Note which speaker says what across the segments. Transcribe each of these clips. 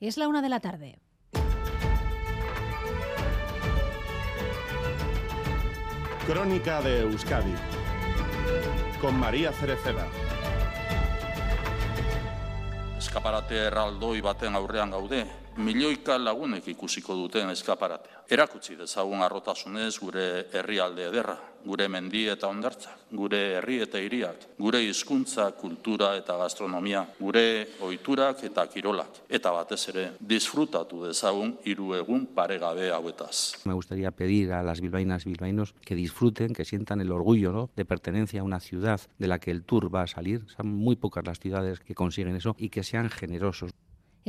Speaker 1: Es la una de la tarde.
Speaker 2: Crónica de Euskadi con María Cereceda.
Speaker 3: Eskaparate erraldoi baten aurrean gaude, milioika lagunek ikusiko duten eskaparatea. Erakutsi dezagun arrotasunez gure herrialde ederra, gure mendi eta hondartzak, gure herri eta hiriak, gure hizkuntza, kultura eta gastronomia, gure ohiturak eta kirolak, eta batez ere disfrutatu dezagun hiru egun paregabe hauetaz.
Speaker 4: Me gustaría pedir a las bilbaínas y bilbaínos que disfruten, que sientan el orgullo ¿no? de pertenencia a una ciudad de la que el tour va a salir. Son muy pocas las ciudades que consiguen eso y que sean generosos.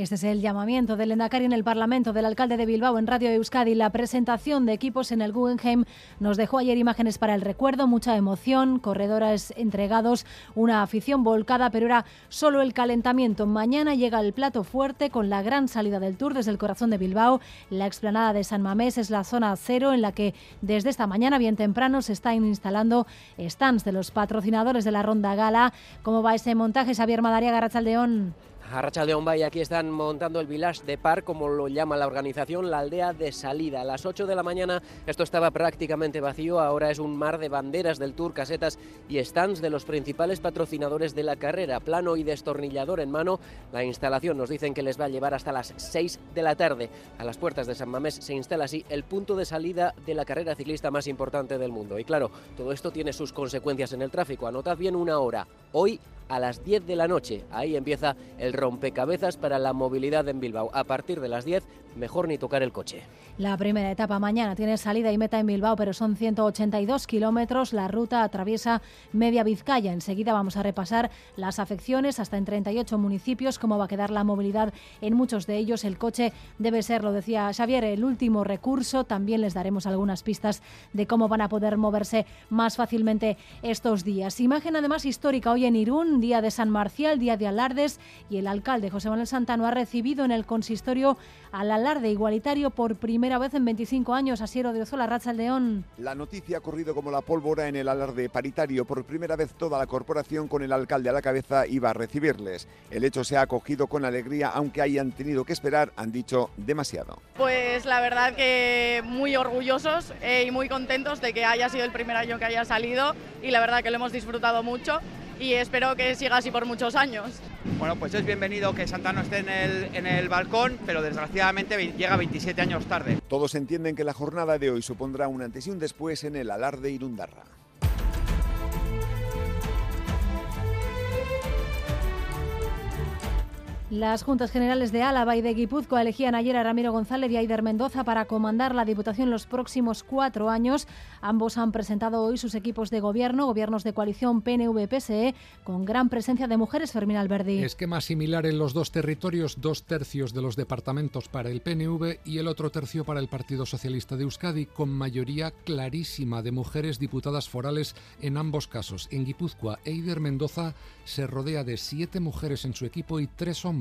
Speaker 1: Este es el llamamiento del Endacari en el Parlamento del alcalde de Bilbao en Radio Euskadi. La presentación de equipos en el Guggenheim nos dejó ayer imágenes para el recuerdo, mucha emoción, corredores entregados, una afición volcada, pero era solo el calentamiento. Mañana llega el plato fuerte con la gran salida del Tour desde el corazón de Bilbao. La explanada de San Mamés es la zona cero en la que desde esta mañana bien temprano se están instalando stands de los patrocinadores de la Ronda Gala. ¿Cómo va ese montaje, Xavier Madariaga, Garrachaldeón?
Speaker 5: Arracha León Bay, aquí están montando el village de par, como lo llama la organización, la aldea de salida. A las 8 de la mañana esto estaba prácticamente vacío, ahora es un mar de banderas del Tour, casetas y stands de los principales patrocinadores de la carrera. Plano y destornillador en mano, la instalación nos dicen que les va a llevar hasta las 6 de la tarde. A las puertas de San Mamés se instala así el punto de salida de la carrera ciclista más importante del mundo. Y claro, todo esto tiene sus consecuencias en el tráfico. Anotad bien una hora. Hoy a las 10 de la noche. Ahí empieza el rompecabezas para la movilidad en Bilbao. A partir de las 10, mejor ni tocar el coche.
Speaker 1: La primera etapa mañana tiene salida y meta en Bilbao, pero son 182 kilómetros. La ruta atraviesa media Vizcaya. Enseguida vamos a repasar las afecciones hasta en 38 municipios, cómo va a quedar la movilidad en muchos de ellos. El coche debe ser, lo decía Xavier, el último recurso. También les daremos algunas pistas de cómo van a poder moverse más fácilmente estos días. Imagen además histórica hoy en Irún, día de San Marcial, día de alardes, y el alcalde José Manuel Santano ha recibido en el consistorio al alarde igualitario por primera vez en 25 años. Asiero de Ozola, Racha León.
Speaker 6: La noticia ha corrido como la pólvora en el alarde paritario. Por primera vez toda la corporación con el alcalde a la cabeza iba a recibirles. El hecho se ha acogido con alegría, aunque hayan tenido que esperar, han dicho, demasiado.
Speaker 7: Pues la verdad que muy orgullosos eh, y muy contentos de que haya sido el primer año que haya salido y la verdad que lo hemos disfrutado mucho y espero que siga así por muchos años.
Speaker 8: Bueno, pues es bienvenido que Santano esté en el, en el balcón, pero desgraciadamente llega 27 años tarde.
Speaker 6: Todos entienden que la jornada de hoy supondrá un antes y un después en el alarde Irundarra.
Speaker 1: Las Juntas Generales de Álava y de Guipúzcoa elegían ayer a Ramiro González y Aider Mendoza para comandar la Diputación los próximos cuatro años. Ambos han presentado hoy sus equipos de gobierno, gobiernos de coalición PNV-PSE, con gran presencia de mujeres, Fermín Alberdi.
Speaker 9: Esquema similar en los dos territorios, dos tercios de los departamentos para el PNV y el otro tercio para el Partido Socialista de Euskadi, con mayoría clarísima de mujeres diputadas forales en ambos casos. En Guipúzcoa, Eider Mendoza se rodea de siete mujeres en su equipo y tres hombres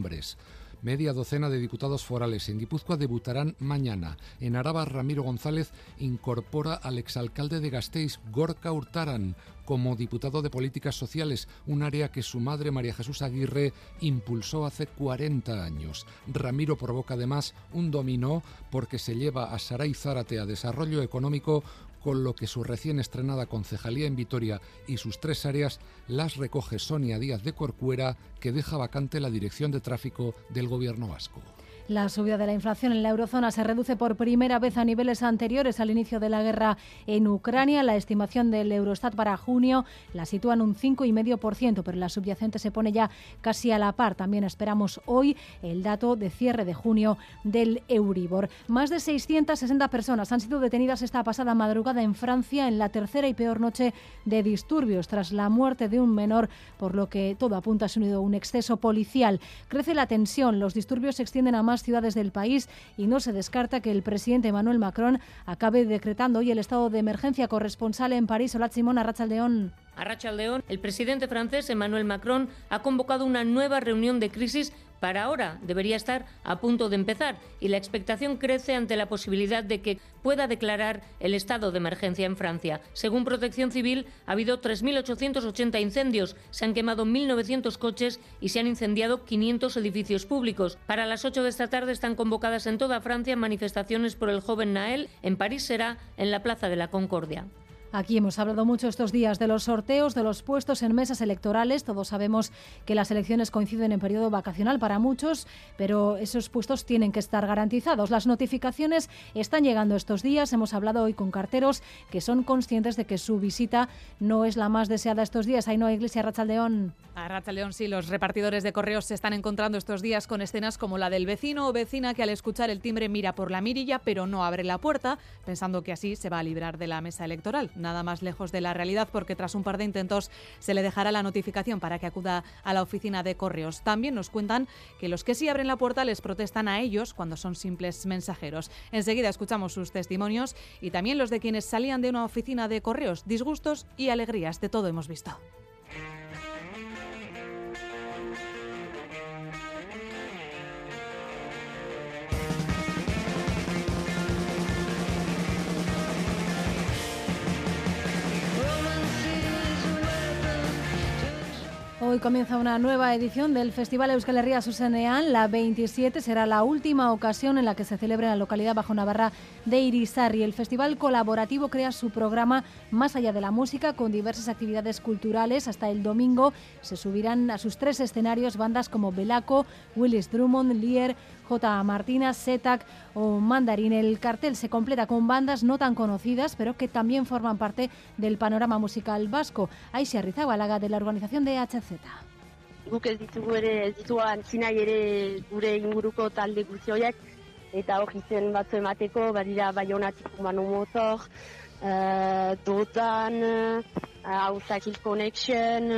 Speaker 9: Media docena de diputados forales en Guipúzcoa debutarán mañana. En Araba, Ramiro González incorpora al exalcalde de Gasteiz, Gorka Hurtaran, como diputado de Políticas Sociales, un área que su madre María Jesús Aguirre impulsó hace 40 años. Ramiro provoca además un dominó porque se lleva a Saray Zárate a Desarrollo Económico con lo que su recién estrenada concejalía en Vitoria y sus tres áreas las recoge Sonia Díaz de Corcuera, que deja vacante la dirección de tráfico del Gobierno vasco.
Speaker 1: La subida de la inflación en la eurozona se reduce por primera vez a niveles anteriores al inicio de la guerra en Ucrania. La estimación del Eurostat para junio la sitúa en un 5,5%, pero la subyacente se pone ya casi a la par. También esperamos hoy el dato de cierre de junio del Euribor. Más de 660 personas han sido detenidas esta pasada madrugada en Francia en la tercera y peor noche de disturbios tras la muerte de un menor, por lo que todo apunta a un exceso policial. Crece la tensión, los disturbios se extienden a más ciudades del país y no se descarta que el presidente Emmanuel Macron acabe decretando hoy el estado de emergencia corresponsal en París. Hola, Simón Arrachaldeón.
Speaker 10: A Rachaldeón, el presidente francés Emmanuel Macron ha convocado una nueva reunión de crisis Para ahora debería estar a punto de empezar y la expectación crece ante la posibilidad de que pueda declarar el estado de emergencia en Francia. Según Protección Civil, ha habido 3.880 incendios, se han quemado 1.900 coches y se han incendiado 500 edificios públicos. Para las 8 de esta tarde están convocadas en toda Francia manifestaciones por el joven Nael. En París será en la Plaza de la Concordia.
Speaker 1: Aquí hemos hablado mucho estos días de los sorteos, de los puestos en mesas electorales. Todos sabemos que las elecciones coinciden en periodo vacacional para muchos, pero esos puestos tienen que estar garantizados. Las notificaciones están llegando estos días. Hemos hablado hoy con carteros que son conscientes de que su visita no es la más deseada estos días. Ahí no, Iglesia Rachaldeón.
Speaker 11: A Rachaldeón sí, los repartidores de correos se están encontrando estos días con escenas como la del vecino o vecina que al escuchar el timbre mira por la mirilla pero no abre la puerta, pensando que así se va a librar de la mesa electoral nada más lejos de la realidad porque tras un par de intentos se le dejará la notificación para que acuda a la oficina de correos. También nos cuentan que los que sí abren la puerta les protestan a ellos cuando son simples mensajeros. Enseguida escuchamos sus testimonios y también los de quienes salían de una oficina de correos, disgustos y alegrías. De todo hemos visto.
Speaker 1: Hoy comienza una nueva edición del Festival Euskal Herria Susenean. La 27 será la última ocasión en la que se celebre en la localidad bajo Navarra de Irisarri. El festival colaborativo crea su programa más allá de la música con diversas actividades culturales. Hasta el domingo se subirán a sus tres escenarios bandas como Belaco, Willis Drummond, Lier J. Martina, Setac o Mandarín. El cartel se completa con bandas no tan conocidas, pero que también forman parte del panorama musical vasco. Aisha Rizabalaga, de la organización de HZ.
Speaker 12: Guk ez ditugu ere, ez ditu antzinai ere gure inguruko talde guzti horiek, eta hor izen batzu emateko, badira Bayonatik Humano Motor, uh, Dotan, uh, Ausakil Connection,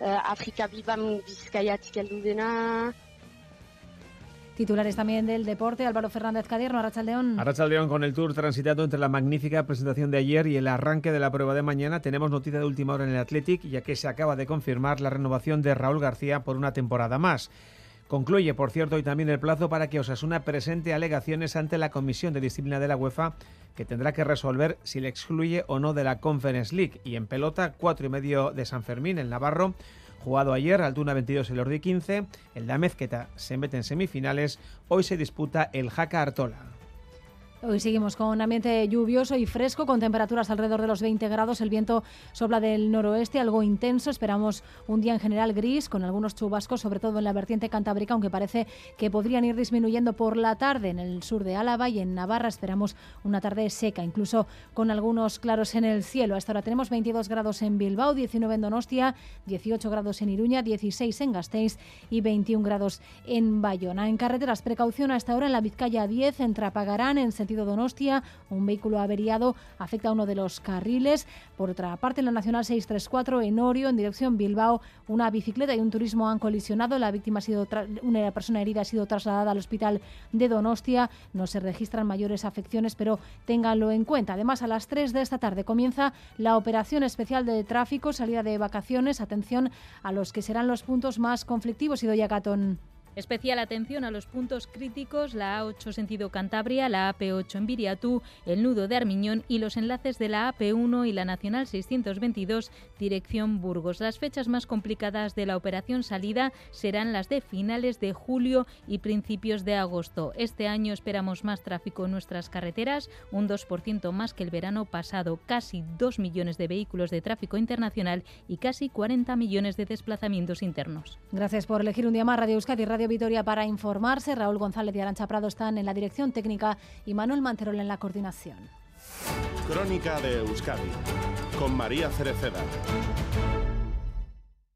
Speaker 12: uh, Afrika Bibam Bizkaiatik heldu dena,
Speaker 1: Titulares también del deporte, Álvaro Fernández Cadierno, Arrachaldeón.
Speaker 13: Arrachaldeón con el tour transitado entre la magnífica presentación de ayer y el arranque de la prueba de mañana. Tenemos noticia de última hora en el Athletic, ya que se acaba de confirmar la renovación de Raúl García por una temporada más. Concluye, por cierto, hoy también el plazo para que Osasuna presente alegaciones ante la Comisión de Disciplina de la UEFA, que tendrá que resolver si le excluye o no de la Conference League. Y en pelota, cuatro y medio de San Fermín, el Navarro Jugado ayer, Altuna 22, el Ordi 15, el Mezqueta se mete en semifinales, hoy se disputa el Jaca Artola.
Speaker 1: Hoy seguimos con ambiente lluvioso y fresco, con temperaturas alrededor de los 20 grados. El viento sopla del noroeste, algo intenso. Esperamos un día en general gris, con algunos chubascos, sobre todo en la vertiente cantábrica, aunque parece que podrían ir disminuyendo por la tarde. En el sur de Álava y en Navarra esperamos una tarde seca, incluso con algunos claros en el cielo. Hasta ahora tenemos 22 grados en Bilbao, 19 en Donostia, 18 grados en Iruña, 16 en Gasteiz y 21 grados en Bayona. En carreteras, precaución hasta ahora en la Vizcaya 10, en Trapagarán, en Donostia. Un vehículo averiado afecta a uno de los carriles. Por otra parte, en la Nacional 634, en Orio, en dirección Bilbao, una bicicleta y un turismo han colisionado. La víctima ha sido una persona herida ha sido trasladada al hospital de Donostia. No se registran mayores afecciones, pero ténganlo en cuenta. Además, a las 3 de esta tarde comienza la operación especial de tráfico, salida de vacaciones. Atención a los que serán los puntos más conflictivos. Idoya Catón.
Speaker 14: Especial atención a los puntos críticos, la A8 sentido Cantabria, la AP8 en Viriatú, el nudo de Armiñón y los enlaces de la AP1 y la Nacional 622 dirección Burgos. Las fechas más complicadas de la operación salida serán las de finales de julio y principios de agosto. Este año esperamos más tráfico en nuestras carreteras, un 2% más que el verano pasado, casi 2 millones de vehículos de tráfico internacional y casi 40 millones de desplazamientos internos.
Speaker 1: Gracias por elegir un día más Radio Euskadi Vitoria para informarse. Raúl González y Arancha Prado están en la dirección técnica y Manuel Manterol en la coordinación.
Speaker 2: Crónica de Euskadi con María Cereceda.